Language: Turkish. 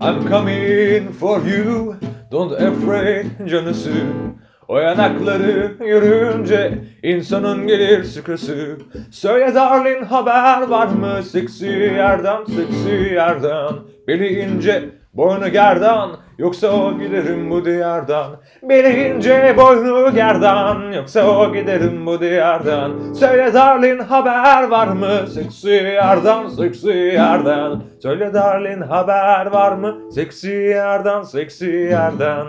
I'm coming for you. Don't afraid canısı O yanakları yürünce insanın gelir sıkısı. Söyle darling haber var mı? Seksi yerden seksi yerden. Beli ince boynu gerdan Yoksa o giderim bu diyardan. Beli ince boynu gerdan Yoksa o giderim bu diyardan. Söyle darling haber var mı? Seksi yerden seksi yerden. Söyle darling haber var mı? Seksi yerden seksi yerden